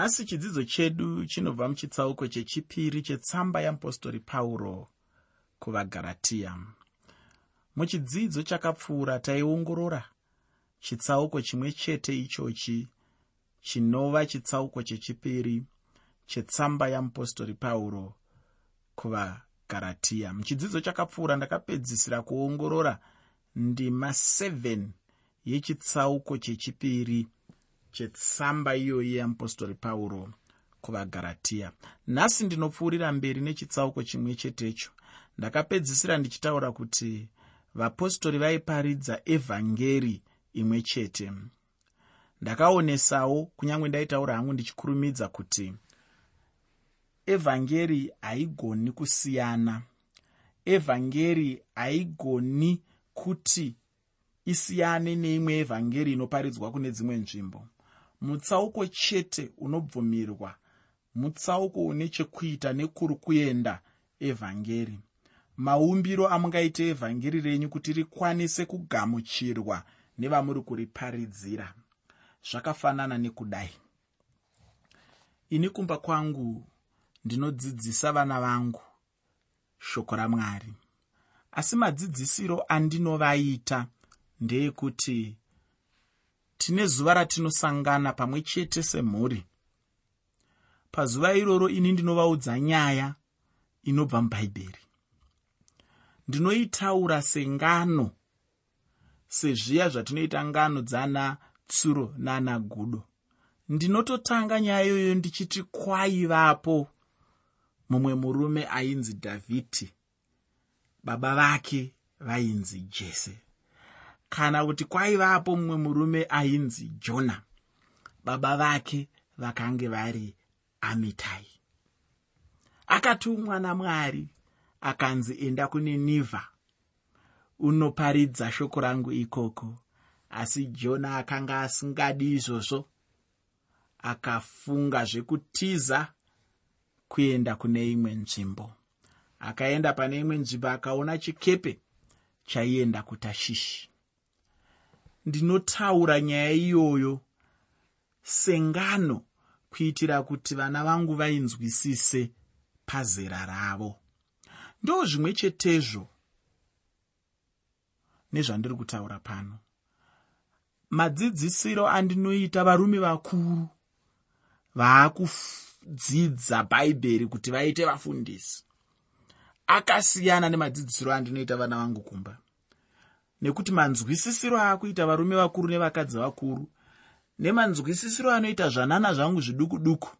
nhasi chidzidzo chedu chinobva muchitsauko chechipiri chetsamba yeapostori pauro kuvagaratiya muchidzidzo chakapfuura taiongorora chitsauko chimwe chete ichochi chinova chitsauko chechipiri chetsamba yeapostori pauro kuvagaratiya muchidzidzo chakapfuura ndakapedzisira kuongorora ndima 7 yechitsauko chechipiri chetsamba iyoyi yeapostori pauro kuvagaratiya nhasi ndinopfuurira mberi nechitsauko chimwe chetecho. Ndakapedzisira ndichitaura kuti vapostori vaiparidza evhangeri imwe chete. Ndakaonesawo kunyange ndaitaura hangu ndichikurumidza kuti evhangeri haigoni kusiyana. Evhangeri haigoni kuti isiyane neimwe evhangeri inoparidzwa kune dzimwe nzvimbo mutsauko chete unobvumirwa mutsauko une chekuita nekuri kuenda evhangeri. Maumbiro amungaite evhangeri renyu kuti rikwanise kugamuchirwa nevamuri kuriparidzira. Zvakafanana nekudai. Ini kumba kwangu ndinodzidzisa vana vangu shoko ramwari. Asi madzidzisiro andinovaita ndeekuti tine zuva ratinosangana pamwe chete semhuri. Pazuva iroro ini ndinovaudza nyaya inobva mubhaibheri. Ndinoitaura sengano sezviya zvatinoita ngano dzana tsuro nana gudo. Ndinototanga nyaya iyoyo ndichiti kwaivapo mumwe murume ainzi dhavhidhi baba vake vainzi jese kana kuti kwaivapo mumwe murume ainzi jona baba vake vakange vari amitai. Akatumwa namwari akanzi enda kuninivha unoparidza shoko rangu ikoko. Asi jona akanga asingadi izvozvo akafunga zvekutiza kuenda kune imwe nzvimbo. Akaenda pane imwe nzvimbo akaona chikepe chaienda kutashishi ndinotaura nyaya iyoyo. Sengano kuitira kuti vana vangu vainzwisise pazera ravo. Ndo zvimwe chetezvo nezvandiri kutaura pano. Madzidzisiro andinoita varume vakuru vaakudzidza bhaibheri kuti vaite vafundisi. Akasiyana nemadzidzisiro andinoita vana vangu kumba nekuti manzwisisiro aakuita varume vakuru nevakadzi vakuru nemanzwisisiro anoita zvanana zvangu zviduku duku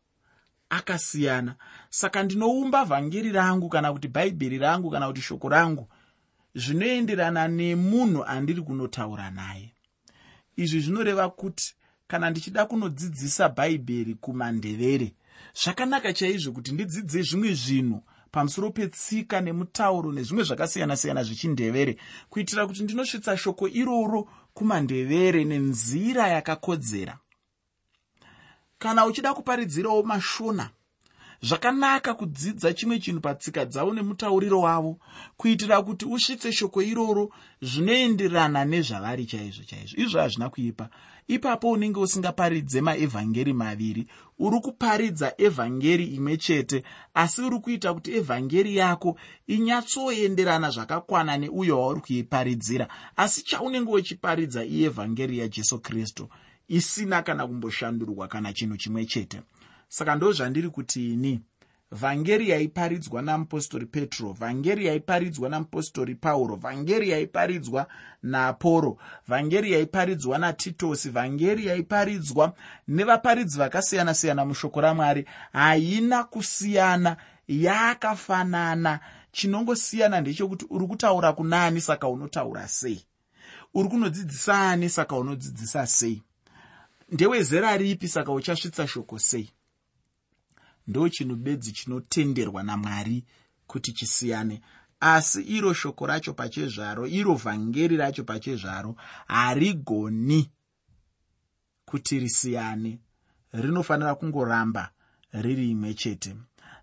akasiyana. Saka ndinoumba vhangeri rangu kana kuti bhaibheri rangu kana kuti shoko rangu zvinoenderana nemunhu andiri kunotaura naye. Izvi zvinoreva kuti kana ndichida kunodzidzisa bhaibheri kumandevere zvakanaka chaizvo kuti ndidzidze zvimwe zvinhu pamusoro petsika nemutauro nezvimwe zvakasiyana-siyana zvechindevere kuitira kuti ndinosvitsa shoko iroro kumandevere nenzira yakakodzera. Kana uchida kuparidzirawo mashona zvakanaka kudzidza chimwe chinhu patsika dzavo nemutauriro wavo kuitira kuti usvitse shoko iroro zvinoenderana nezvavari chaizvo chaizvo. Izvo hazvina kuipa. Ipapo unenge usingaparidze maevhangeri maviri uri kuparidza evhangeri imwe chete asi uri kuita kuti evhangeri yako inyatsoenderana zvakakwana neuyo wauri kuiparidzira. Asi chaunenge uchiparidza ievhangeri yajesu kristu isina kana kumboshandurwa kana chinhu chimwe chete saka ndo zvandiri kuti ini vhangeri yaiparidzwa namupostori petro vhangeri yaiparidzwa namupostori pauro vhangeri yaiparidzwa naaporo vhangeri yaiparidzwa natitosi vhangeri yaiparidzwa nevaparidzi vakasiyana-siyana mushoko ramwari. Haina kusiyana yakafanana. Chinongosiyana ndechekuti uri kutaura kunani saka unotaura sei? Uri kunodzidzisa ani saka unodzidzisa sei? Ndewezera ripi saka uchasvitsa shoko sei ndo chinhu bedzi chinotenderwa namwari kuti chisiyane. Asi iro shoko racho pachezvaro iro vhangeri racho pachezvaro harigoni kuti risiyane. Rinofanira kungoramba riri imwe chete.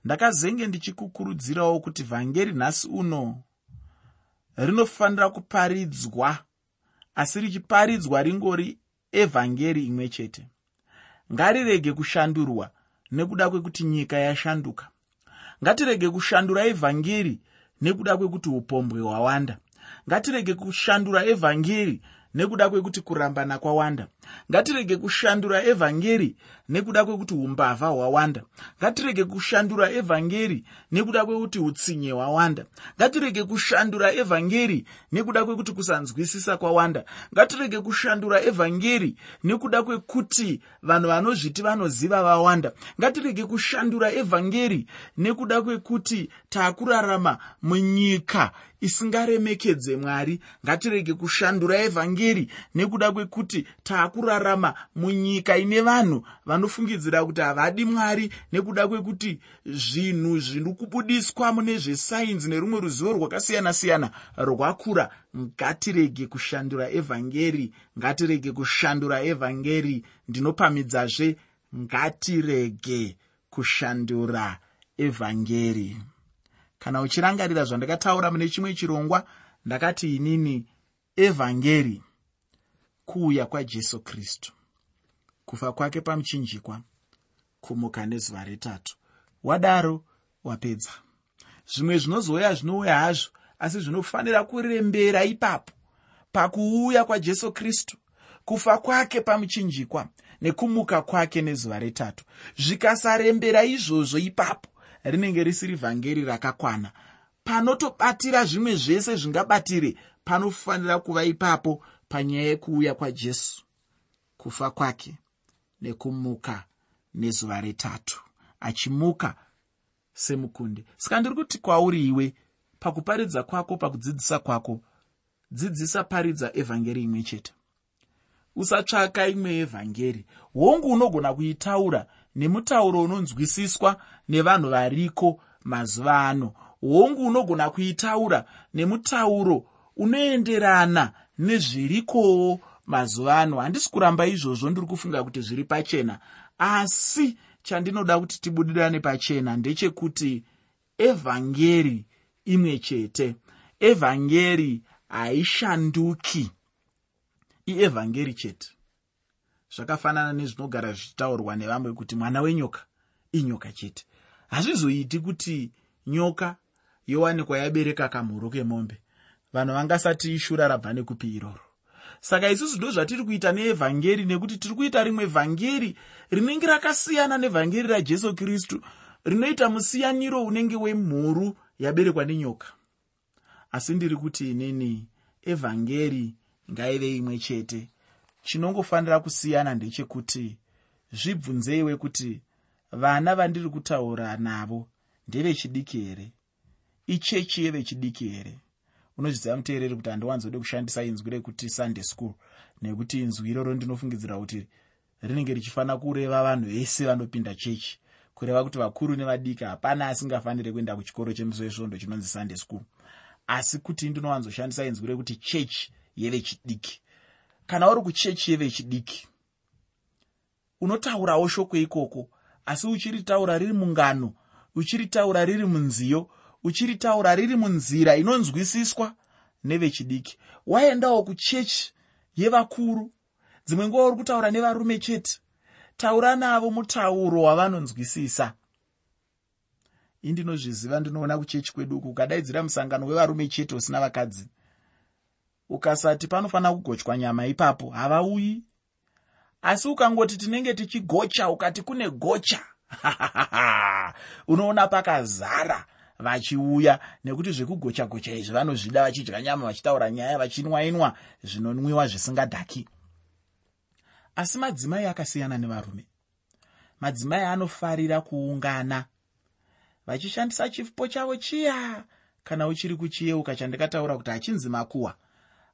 Ndakazenge ndichikukurudzirawo kuti vhangeri nhasi uno rinofanira kuparidzwa asi richiparidzwa ringori evhangeri imwe chete. Ngarirege kushandurwa nekuda kwekuti nyika yashanduka. Ngatirege kushandura evhangeri nekuda kwekuti upombwe hwawanda. Ngatirege kushandura evhangeri nekuda kwekuti kurambana kwawanda ngatirege kushandura evhangeri nekuda kwekuti umbavha hwawanda. Ngatirege kushandura evhangeri nekuda kwekuti utsinye hwawanda. Ngatirege kushandura evhangeri nekuda kwekuti kusanzwisisa kwawanda. Ngatirege kushandura evhangeri nekuda kwekuti vanhu vanozviti vanoziva vawanda. Ngatirege kushandura evhangeri nekuda kwekuti taakurarama munyika isingaremekedze mwari. Ngatirege kushandura evhangeri nekuda kwekuti taakurarama munyika ine vanhu vanofungidzira kuti havadi mwari nekuda kwekuti zvinhu zviri kubudiswa mune zvesainzi nerumwe ruzivo rwakasiyana-siyana rwakura ngatirege kushandura evhangeri ngatirege kushandura evhangeri. Ndinopamidzazve ngatirege kushandura evhangeri. Kana uchirangarira zvandakataura mune chimwe chirongwa ndakati inini evhangeri kuuya kwajesu kristu. Kufa kwake pamuchinjikwa kumuka nezuva retatu. Wadaro wapedza. Zvimwe zvinozouya zvinouya hazvo asi zvinofanira kurembera ipapo. Pakuuya kwajesu kristu kufa kwake pamuchinjikwa nekumuka kwake nezuva retatu. Zvikasarembera izvozvo ipapo rinenge risiri vhangeri rakakwana. Panotobatira zvimwe zvese zvingabatire panofanira kuva ipapo panyaya yekuuya kwajesu kufa kwake nekumuka nezuva retatu achimuka semukunde. Saka ndiri kuti kwauri iwe pakuparidza kwako pakudzidzisa kwako dzidzisa paridza evhangeri imwe chete. Usatsvaka imwe evhangeri. Hongu unogona kuitaura nemutauro unonzwisiswa nevanhu variko mazuva ano. Hongu unogona kuitaura nemutauro unoenderana nezvirikowo mazuva ano. Handisi kuramba izvozvo ndiri kufunga kuti zviri pachena. Asi chandinoda kuti tibudirane pachena ndechekuti evhangeri imwe chete. Evhangeri haishanduki. Ievhangeri chete. Zvakafanana nezvinogara zvichitaurwa nevamwe kuti mwana wenyoka inyoka chete. Hazvizoiti kuti nyoka yowanikwa yabereka kamhuru kemombe vanhu vangasati ishura rabva nekupi iroro. Saka isusu ndo zvatiri kuita neevhangeri nekuti tiri kuita rimwe vhangeri rinenge rakasiyana nevhangeri rajesu kristu rinoita musiyaniro unenge wemhuru yaberekwa nenyoka. Asi ndiri kuti inini evhangeri ngaive imwe chete. Chinongofanira kusiyana ndechekuti zvibvunzeiwe kuti vana vandiri kutaura navo ndevechidiki here? Ichechi yevechidiki here unozviziva muteereri kuti handiwanzode kushandisa inzwi rekuti sunday school nekuti inzwi iroro ndinofungidzira kuti rinenge richifanira kureva vanhu vese vanopinda chechi. Kureva kuti vakuru nevadiki hapana asingafaniri kuenda kuchikoro chemuso wesvondo chinonzi sunday school. Asi kuti ndinowanzoshandisa inzwi rekuti chechi yevechidiki kana uri kuchechi yevechidiki unotaurawo shoko ikoko asi uchiritaura riri mungano uchiritaura riri munziyo uchiritaura riri munzira inonzwisiswa nevechidiki. Waendawo kuchechi yevakuru. Dzimwe nguva uri kutaura nevarume chete. Taura navo mutauro wavanonzwisisa. Indinozviziva ndinoona kuchechi kwedu uku. Ukadaidzira musangano wevarume chete usina vakadzi. Ukasati panofanira kugochwa nyama ipapo havauyi. Asi ukangoti tinenge tichigocha ukati kune gocha unoona pakazara vachiuya nekuti zvekugocha gocha izvi vanozvida vachidya nyama vachitaura nyaya vachinwainwa zvinonwiwa zvisingadhaki. Asi madzimai akasiyana nevarume. Madzimai anofarira kuungana. Vachishandisa chifupo chavo chiya. Kana uchiri kuchiyeuka chandikataura kuti hachinzi makuhwa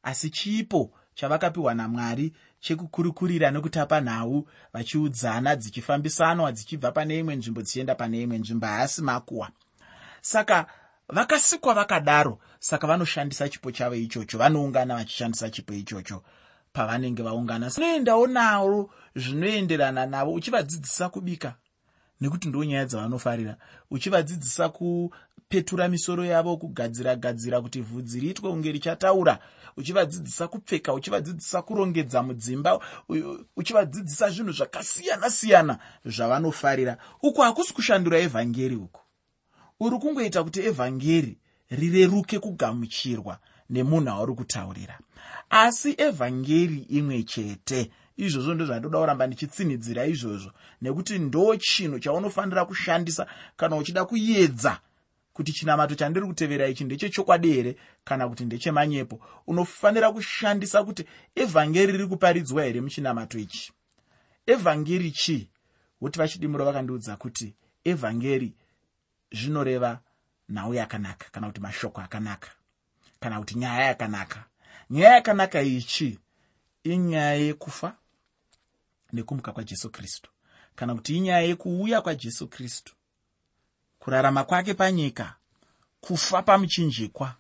asi chipo chavakapiwa namwari chekukurikurira nekutapa nhau vachiudzana dzichifambisanwa dzichibva pane imwe nzvimbo dzichienda pane imwe nzvimbo haasi makuhwa saka vakasikwa vakadaro saka vanoshandisa chipo chavo ichocho vanoungana vachishandisa chipo ichocho pavanenge vaungana. Unoendawo navo zvinoenderana navo uchivadzidzisa kubika. Nekuti ndo nyaya dzavanofarira. Uchivadzidzisa uchipetura misoro yavo kugadzira gadzira kuti vhudzi riitwe kunge richataura. Uchivadzidzisa kupfeka uchivadzidzisa kurongedza mudzimba uchivadzidzisa zvinhu zvakasiyana siyana zvavanofarira. Uku hakusi kushandura evhangeri uku uri kungoita kuti evhangeri rireruke kugamuchirwa nemunhu auri kutaurira. Asi evhangeri imwe chete. Izvozvo ndozvandoda kuramba ndichitsinidzira izvozvo nekuti ndo chinhu chaunofanira kushandisa kana uchida kuedza kuti chinamato chandiri kutevera ichi ndechechokwadi here kana kuti ndechemanyepo unofanira kushandisa kuti evhangeri riri kuparidzwa here muchinamato ichi? Evhangeri chii? Woti vachidimuro vakandiudza kuti evhangeri zvinoreva nhau yakanaka kana kuti mashoko akanaka kana kuti nyaya yakanaka. Nyaya yakanaka ichi inyaya yekufa nekumuka kwajesu kristu. Kana kuti inyaya yekuuya kwajesu kristu kurarama kwake panyika kufa pamuchinjikwa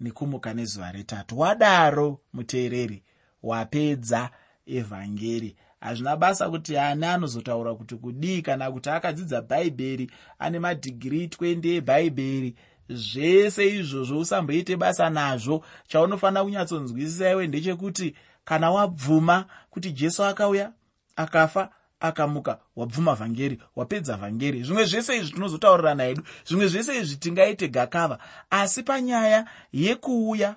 nekumuka nezuva retatu. Wadaro muteereri wapedza evhangeri hazvina basa kuti ani anozotaura kuti kudii kana kuti akadzidza bhaibheri ane madhigiri 20 ebhaibheri zvese izvozvo usamboite basa nazvo. Chaunofanira kunyatsonzwisisa iwe ndechekuti kana wabvuma kuti jesu akauya akafa akamuka wabvuma vhangeri wapedza vhangeri. Zvimwe zvese izvi tinozotaurirana hedu zvimwe zvese izvi tingaite gakava. Asi panyaya yekuuya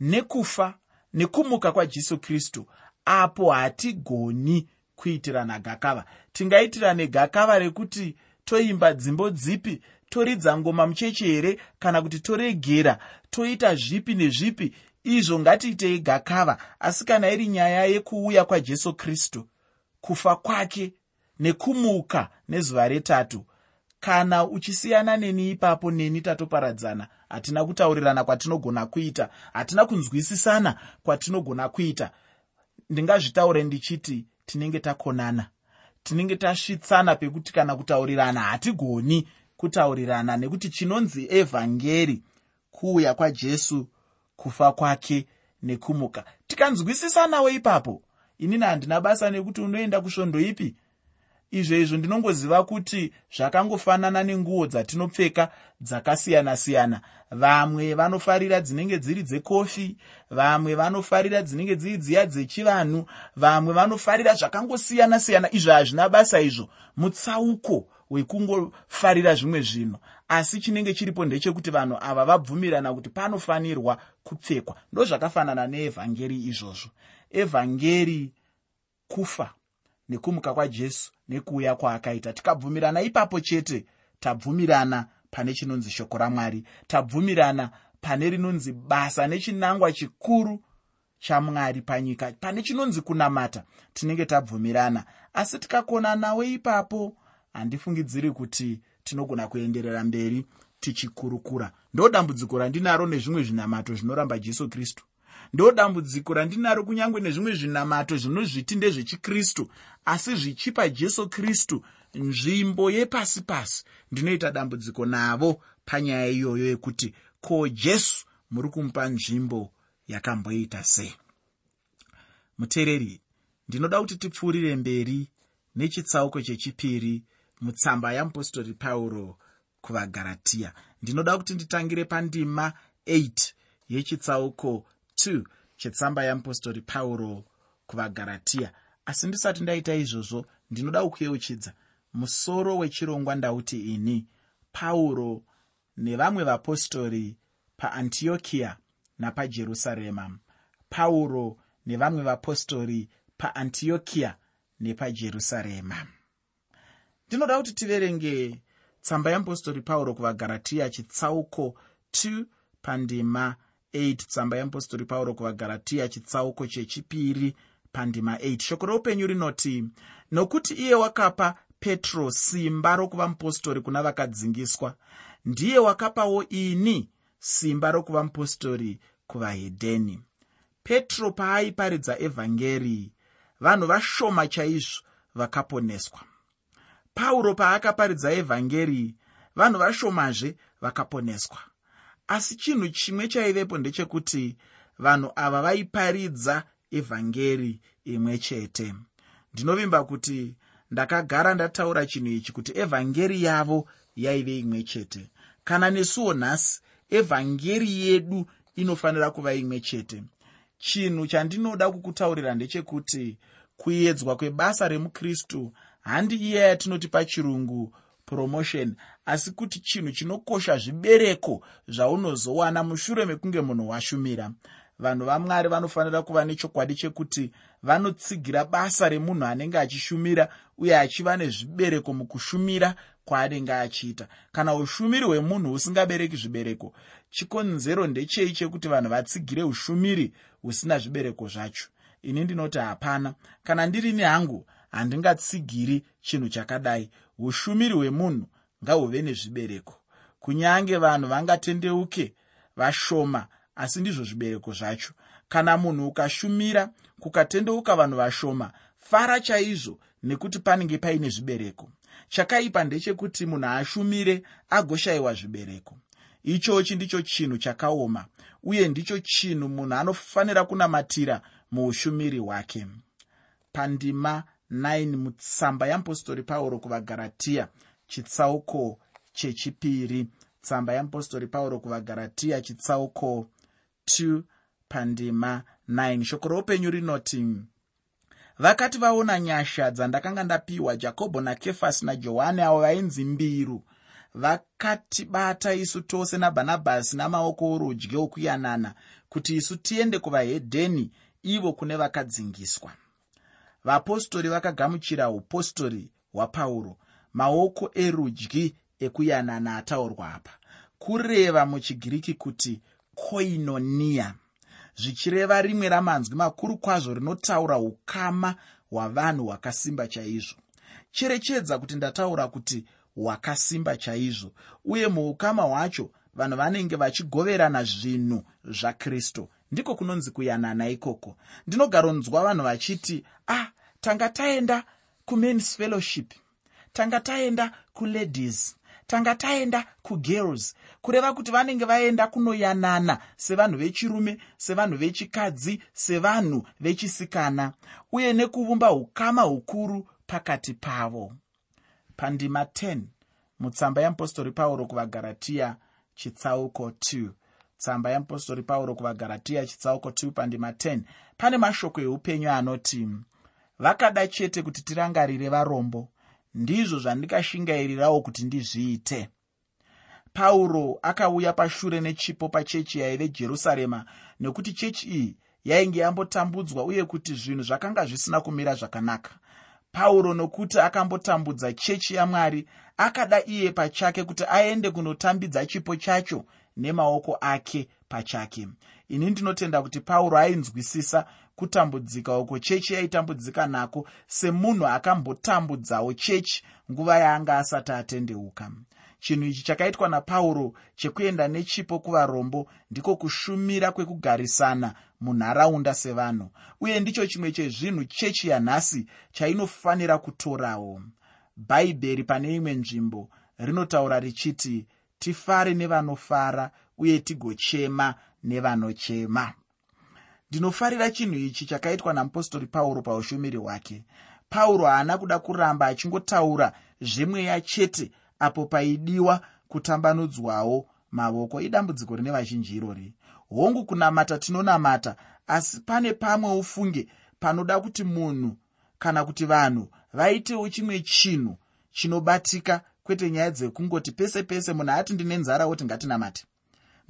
nekufa nekumuka kwajesu kristu apo hatigoni kuitirana gakava tingaitirane gakava rekuti toimba dzimbo dzipi toridza ngoma mucheche here kana kuti toregera toita zvipi nezvipi izvo ngatiitei gakava. Asi kana iri nyaya yekuuya kwajesu kristu kufa kwake nekumuka nezuva retatu kana uchisiyana neni ipapo neni tatoparadzana. Hatina kutaurirana kwatinogona kuita hatina kunzwisisana kwatinogona kuita ndingazvitaure ndichiti tinenge takonana. Tinenge tasvitsana pekuti kana kutaurirana hatigoni kutaurirana nekuti chinonzi evhangeri kuuya kwajesu kufa kwake nekumuka. Tikanzwisisanawo ipapo. Inini handina basa nekuti unoenda kusvondo ipi izvo izvo ndinongoziva kuti zvakangofanana nenguo dzatinopfeka dzakasiyana-siyana. Vamwe vanofarira dzinenge dziri dzekofi vamwe vanofarira dzinenge dziri dziya dzechivanhu vamwe vanofarira zvakangosiyana-siyana. Izvo hazvina basa izvo mutsauko wekungofarira zvimwe zvinhu. Asi chinenge chiripo ndechekuti vanhu ava vabvumirana kuti panofanirwa kupfekwa. Ndozvakafanana neevhangeri izvozvo. Evhangeri kufa nekumuka kwajesu nekuuya kwaakaita. Tikabvumirana ipapo chete. Tabvumirana pane chinonzi shoko ramwari. Tabvumirana pane rinonzi basa nechinangwa chikuru chamwari panyika pane chinonzi kunamata. Tinenge tabvumirana. Asi tikakonanawo ipapo handifungidziri kuti tinogona kuenderera mberi tichikurukura. Ndo dambudziko randinaro nezvimwe zvinamato zvinoramba jesu kristu ndo dambudziko randinaro kunyange nezvimwe zvinamato zvinozviti ndezvechikristu asi zvichipa jesu kristu nzvimbo yepasi pasi. Ndinoita dambudziko navo panyaya iyoyo yekuti ko jesu muri kumupa nzvimbo yakamboita sei? Muteereri ndinoda kuti tipfuurire mberi nechitsauko chechipiri mutsamba yamupostori pauro kuvagaratiya ndinoda kuti nditangire pandima 8 yechitsauko 2 chetsamba yamupostori pauro kuvagaratiya asi ndisati ndaita izvozvo ndinoda kukuyeuchidza musoro wechirongwa ndauti ini pauro nevamwe vapostori paantiokiya napajerusarema. Pauro nevamwe vapostori paantiokiya nepajerusarema. Ndinoda kuti tiverenge tsamba yeapostori pauro kuvagaratiya chitsauko 2 pandima 8 tsamba yeapostori pauro kuvagaratiya chitsauko chechipiri pandima 8 shoko roupenyu rinoti nokuti iye wakapa petro simba rokuva mupostori kuna vakadzingiswa ndiye wakapawo ini simba rokuva mupostori kuvahedheni. Petro paaiparidza evhangeri vanhu vashoma chaizvo vakaponeswa. Pauro paakaparidza evhangeri vanhu vashomazve vakaponeswa asi chinhu chimwe chaivepo ndechekuti vanhu ava vaiparidza evhangeri imwe chete. Ndinovimba kuti ndakagara ndataura chinhu ichi kuti evhangeri yavo yaive imwe chete. Kana nesuwo nhasi evhangeri yedu inofanira kuva imwe chete. Chinhu chandinoda kukutaurira ndechekuti kuedzwa kwebasa remukristu handi iya yatinoti pachirungu promotion asi kuti chinhu chinokosha zvibereko zvaunozowana mushure mekunge munhu washumira. Vanhu vamwari vanofanira kuva nechokwadi chekuti vanotsigira basa remunhu anenge achishumira uye achiva nezvibereko mukushumira kwaanenge achiita. Kana ushumiri hwemunhu husingabereki zvibereko chikonzero ndechei chekuti vanhu vatsigire ushumiri husina zvibereko zvacho? Ini ndinoti hapana. Kana ndirini hangu handingatsigiri chinhu chakadai. Ushumiri hwemunhu ngahuve nezvibereko. Kunyange vanhu vangatendeuke vashoma asi ndizvo zvibereko zvacho. Kana munhu ukashumira kukatendeuka vanhu vashoma fara chaizvo nekuti panenge paine zvibereko. Chakaipa ndechekuti munhu ashumire agoshayiwa zvibereko. Ichochi ndicho chinhu chakaoma uye ndicho chinhu munhu anofanira kunamatira muushumiri hwake. Pandima 9 mutsamba yeapostori pauro kuvagaratiya chitsauko chechipiri. Tsamba yeapostori pauro kuvagaratiya chitsauko 2 pandima 9 shoko roupenyu rinoti vakati vaona nyasha dzandakanga ndapiwa jakobho nakefasi najohani avo vainzi mbiru. Vakatibata isu tose nabhanabhasi namaoko orudyi okuyanana kuti isu tiende kuvahedheni ivo kune vakadzingiswa. Vapostori vakagamuchira upostori hwapauro maoko erudyi ekuyanana ataurwa apa. Kureva muchigiriki kuti koinoniya zvichireva rimwe ramanzwi makuru kwazvo rinotaura ukama hwavanhu hwakasimba chaizvo. Cherechedza kuti ndataura kuti hwakasimba chaizvo uye muukama hwacho vanhu vanenge vachigoverana zvinhu zvakristu ndiko kunonzi kuyanana ikoko. Ndinogaronzwa vanhu vachiti ah tanga taenda kumens fellowship tanga taenda kuladies tanga taenda kugirls kureva kuti vanenge vaenda kunoyanana sevanhu vechirume sevanhu vechikadzi sevanhu vechisikana uye nekuvumba ukama hukuru pakati pavo. Pandima 10 mutsamba yeapostori pauro kuvagaratiya chitsauko 2 tsamba yeapostori pauro kuvagaratiya chitsauko 2 pandima 10 pane mashoko eupenyu anoti vakada chete kuti tirangarire varombo ndizvo zvandikashingairirawo kuti ndizviite. Pauro akauya pashure nechipo pachechi yaive jerusarema nekuti chechi iyi yainge yambotambudzwa uye kuti zvinhu zvakanga zvisina kumira zvakanaka. Pauro nokuti akambotambudza chechi yamwari akada iye pachake kuti aende kunotambidza chipo chacho nemaoko ake pachake ini ndinotenda kuti pauro ainzwisisa kutambudzika uko chechi yaitambudzika nako semunhu akambotambudzawo chechi nguva yaanga asati atendeuka. Chinhu ichi chakaitwa napauro chekuenda nechipo kuvarombo ndiko kushumira kwekugarisana munharaunda sevanhu uye ndicho chimwe chezvinhu chechi yanhasi chainofanira kutorawo. Bhaibheri pane imwe nzvimbo rinotaura richiti tifare nevanofara uye tigochema nevanochema. Ndinofarira chinhu ichi chakaitwa namupostori pauro paushumiri hwake. Pauro haana kuda kuramba achingotaura zvemweya chete apo paidiwa kutambanudzwawo mavoko idambudziko rine vazhinji irori. Hongu kunamata tinonamata asi pane pamwe ufunge panoda kuti munhu kana kuti vanhu vaitewo chimwe chinhu chinobatika kwete nyaya dzekungoti pese pese munhu ati ndine nzara woti ngatinamate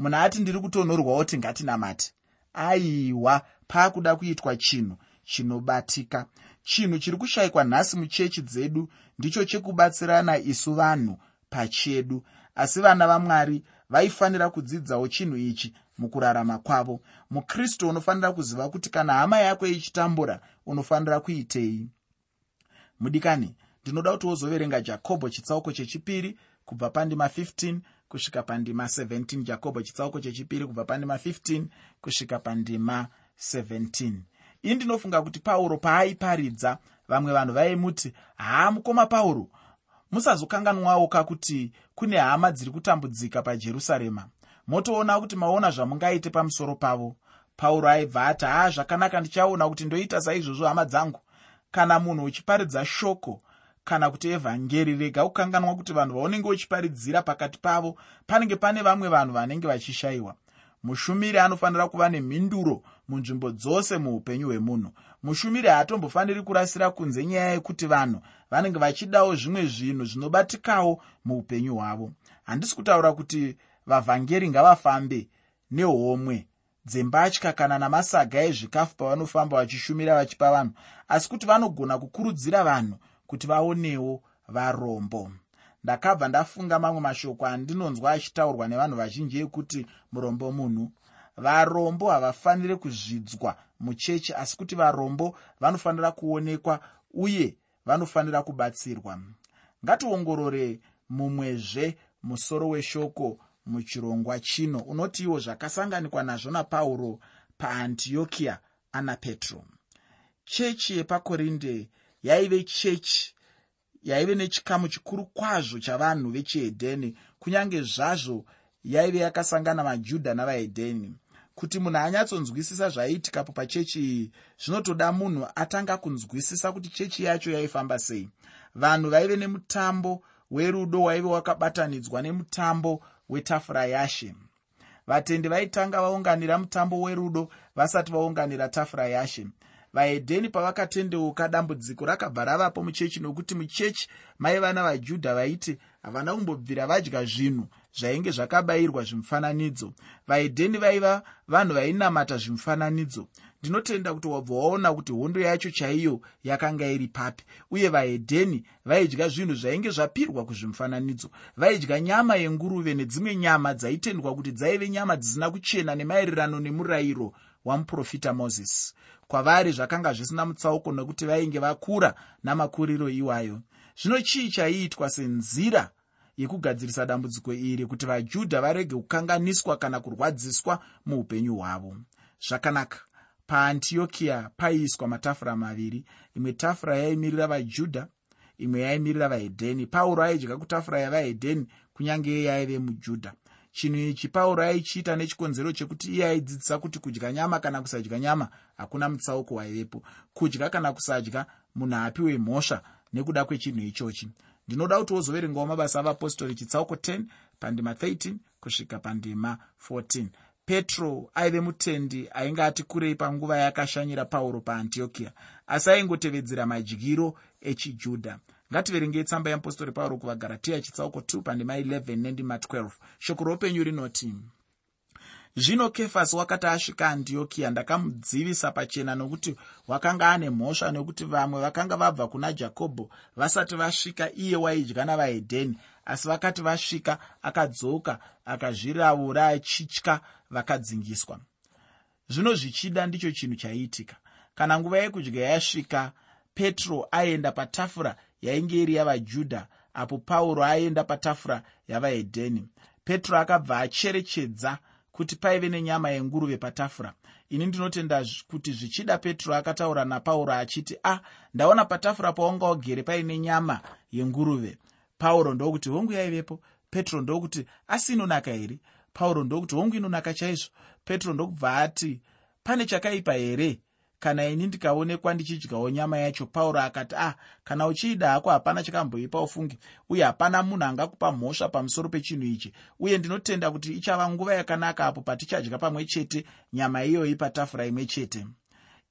munhu ati ndiri kutonhorwa woti ngatinamate. Aiwa paakuda kuitwa chinhu chinobatika. Chinhu chiri kushayikwa nhasi muchechi dzedu ndicho chekubatsirana isu vanhu pachedu. Asi vana vamwari vaifanira kudzidzawo chinhu ichi mukurarama kwavo. Mukristu unofanira kuziva kuti kana hama yako ichitambura unofanira kuitei? Mudikani ndinoda kuti wozoverenga jakobho chitsauko chechipiri kubva pandima 15 kusvika pandima 17 jakobho chitsauko chechipiri kubva pandima 15 kusvika pandima 17 ii ndinofunga kuti pauro paaiparidza vamwe vanhu vaimuti haa mukoma pauro. Musazokanganwawo kakuti kune hama dziri kutambudzika pajerusarema. Motoona kuti maona zvamungaite pamusoro pavo. Pauro aibva ati haa zvakanaka ndichaona kuti ndoita saizvozvo hama dzangu. Kana munhu uchiparidza shoko kana kuti evhangeri rega kukanganwa kuti vanhu vaunenge uchiparidzira pakati pavo panenge pane vamwe vanhu vanenge vachishayiwa. Mushumiri anofanira kuva nemhinduro munzvimbo dzose muupenyu hwemunhu. Mushumiri haatombofaniri kurasira kunze nyaya yekuti vanhu vanenge vachidawo zvimwe zvinhu zvinobatikawo muupenyu hwavo. Handisi kutaura kuti vavhangeri ngavafambe nehomwe dzembatya kana namasaga ezvikafu pavanofamba vachishumira vachipa vanhu asi kuti vanogona kukurudzira vanhu kuti vaonewo varombo. Ndakabva ndafunga mamwe mashoko andinonzwa achitaurwa nevanhu vazhinji ekuti murombo munhu varombo havafaniri kuzvidzwa muchechi asi kuti varombo vanofanira kuonekwa uye vanofanira kubatsirwa. Ngationgorore mumwezve musoro weshoko muchirongwa chino. Unotiwo zvakasanganikwa nazvo napauro paantiokiya ana petro. Chechi yepakorinde yaive chechi yaive nechikamu chikuru kwazvo chavanhu vechihedheni kunyange zvazvo yaive yakasangana majudha navahedheni kuti munhu anyatsonzwisisa zvaiitikapo pachechi iyi zvinotoda munhu atanga kunzwisisa kuti chechi yacho yaifamba sei. Vanhu vaive nemutambo werudo waive wakabatanidzwa nemutambo wetafura yashe. Vatendi vaitanga vaunganira mutambo werudo vasati vaunganira tafura yashe vahedheni pavakatendeuka dambudziko rakabva ravapo muchechi nokuti muchechi maiva navajudha vaiti havana kumbobvira vadya zvinhu zvainge zvakabayirwa zvimufananidzo. Vahedheni vaiva vanhu vainamata zvimufananidzo. Ndinotenda kuti wabva waona kuti hondo yacho chaiyo yakanga iri papi uye vahedheni vaidya zvinhu zvainge zvapirwa kuzvimufananidzo. Vaidya nyama yenguruve nedzimwe nyama dzaitendwa kuti dzaive nyama dzisina kuchena nemaererano nemurayiro wamuprofita mozisi kwavari zvakanga zvisina mutsauko nokuti vainge vakura namakuriro iwayo. Zvino chii chaiitwa senzira yekugadzirisa dambudziko iri kuti vajudha varege kukanganiswa kana kurwadziswa muupenyu hwavo? Zvakanaka. Paantiokiya paiiswa matafura maviri. Imwe tafura yaimirira vajudha imwe yaimirira vahedheni. Pauro aidya kutafura yavahedheni kunyange iye aive mujudha chinhu ichi pauro aichiita nechikonzero chekuti iye aidzidzisa kuti kudya nyama kana kusadya nyama hakuna mutsauko waivepo kudya kana kusadya munhu apiwe mhosva nekuda kwechinhu ichochi. Ndinoda kuti wozoverengawo mabasa avapostori chitsauko 10 pandima 13 kusvika pandima 14 petro aive mutendi ainge ati kurei panguva yakashanyira pauro paantiokiya asi aingotevedzera madyiro echijudha ngativerengei tsamba yeapostori pauro kuvagaratiya chitsauko 2 pandima 11 nendima 12 shoko roupenyu rinoti zvino kefasi wakati asvika andiokiya ndakamudzivisa pachena nokuti wakanga ane mhosva nekuti vamwe vakanga vabva kuna jakobho vasati vasvika iye waidya navahedheni asi vakati vasvika akadzoka akazviravura achitya vakadzingiswa. Zvino zvichida ndicho chinhu chaiitika kana nguva yekudya yasvika petro aenda patafura yainge iri yavajudha apo pauro aenda patafura yavahedheni. Petro akabva acherechedza kuti paive nenyama yenguruve patafura. Ini ndinotenda kuti zvichida petro akataura napauro achiti a ah, ndaona patafura paunga ugere paine nyama yenguruve. Pauro ndokuti hongu yaivepo. Petro ndokuti asi inonaka here? Pauro ndokuti hongu inonaka chaizvo. Petro ndokubva ati pane chakaipa here kana ini ndikaonekwa ndichidyawo nyama yacho pauro akati ah kana uchiida hako hapana chakamboipa ufungi uye hapana munhu angakupa mhosva pamusoro pechinhu ichi. Uye ndinotenda kuti ichava nguva yakanaka apo patichadya pamwe chete nyama iyoyi patafura imwe chete.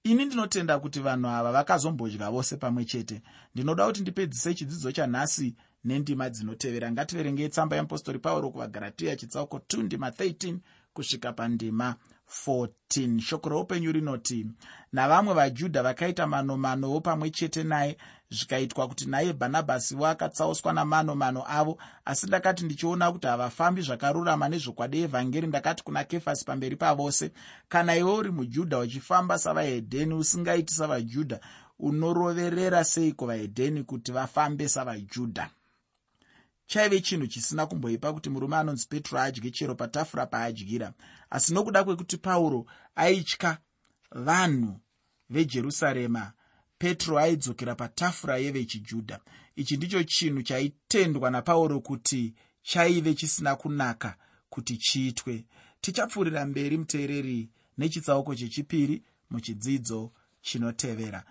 Ini ndinotenda kuti vanhu ava vakazombodya vose pamwe chete. Ndinoda kuti ndipedzise chidzidzo chanhasi nendima dzinotevera. Ngativerengei tsamba yeapostori pauro kuvagaratiya chitsauko 2 ndima 13 kusvika pandima 14 shoko roupenyu rinoti navamwe vajudha vakaita manomanowo pamwe chete naye. Zvikaitwa kuti naye bhanabhasiwo akatsauswa namanomano avo. Asi ndakati ndichiona kuti havafambi zvakarurama nezvokwadi evhangeri ndakati kuna kefasi pamberi pavose kana iwe uri mujudha uchifamba savahedheni usingaiti savajudha unoroverera sei kuvahedheni kuti vafambe savajudha chaive chinhu chisina kumboipa kuti murume anonzi petro adye chero patafura paadyira. Asi nokuda kwekuti pauro aitya vanhu vejerusarema petro aidzokera patafura yevechijudha. Ichi ndicho chinhu chaitendwa napauro kuti chaive chisina kunaka kuti chiitwe. Tichapfuurira mberi muteereri nechitsauko chechipiri muchidzidzo chinotevera